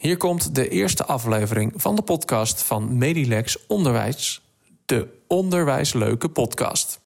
Hier komt de eerste aflevering van de podcast van Medilex Onderwijs, de onderwijsleuke podcast.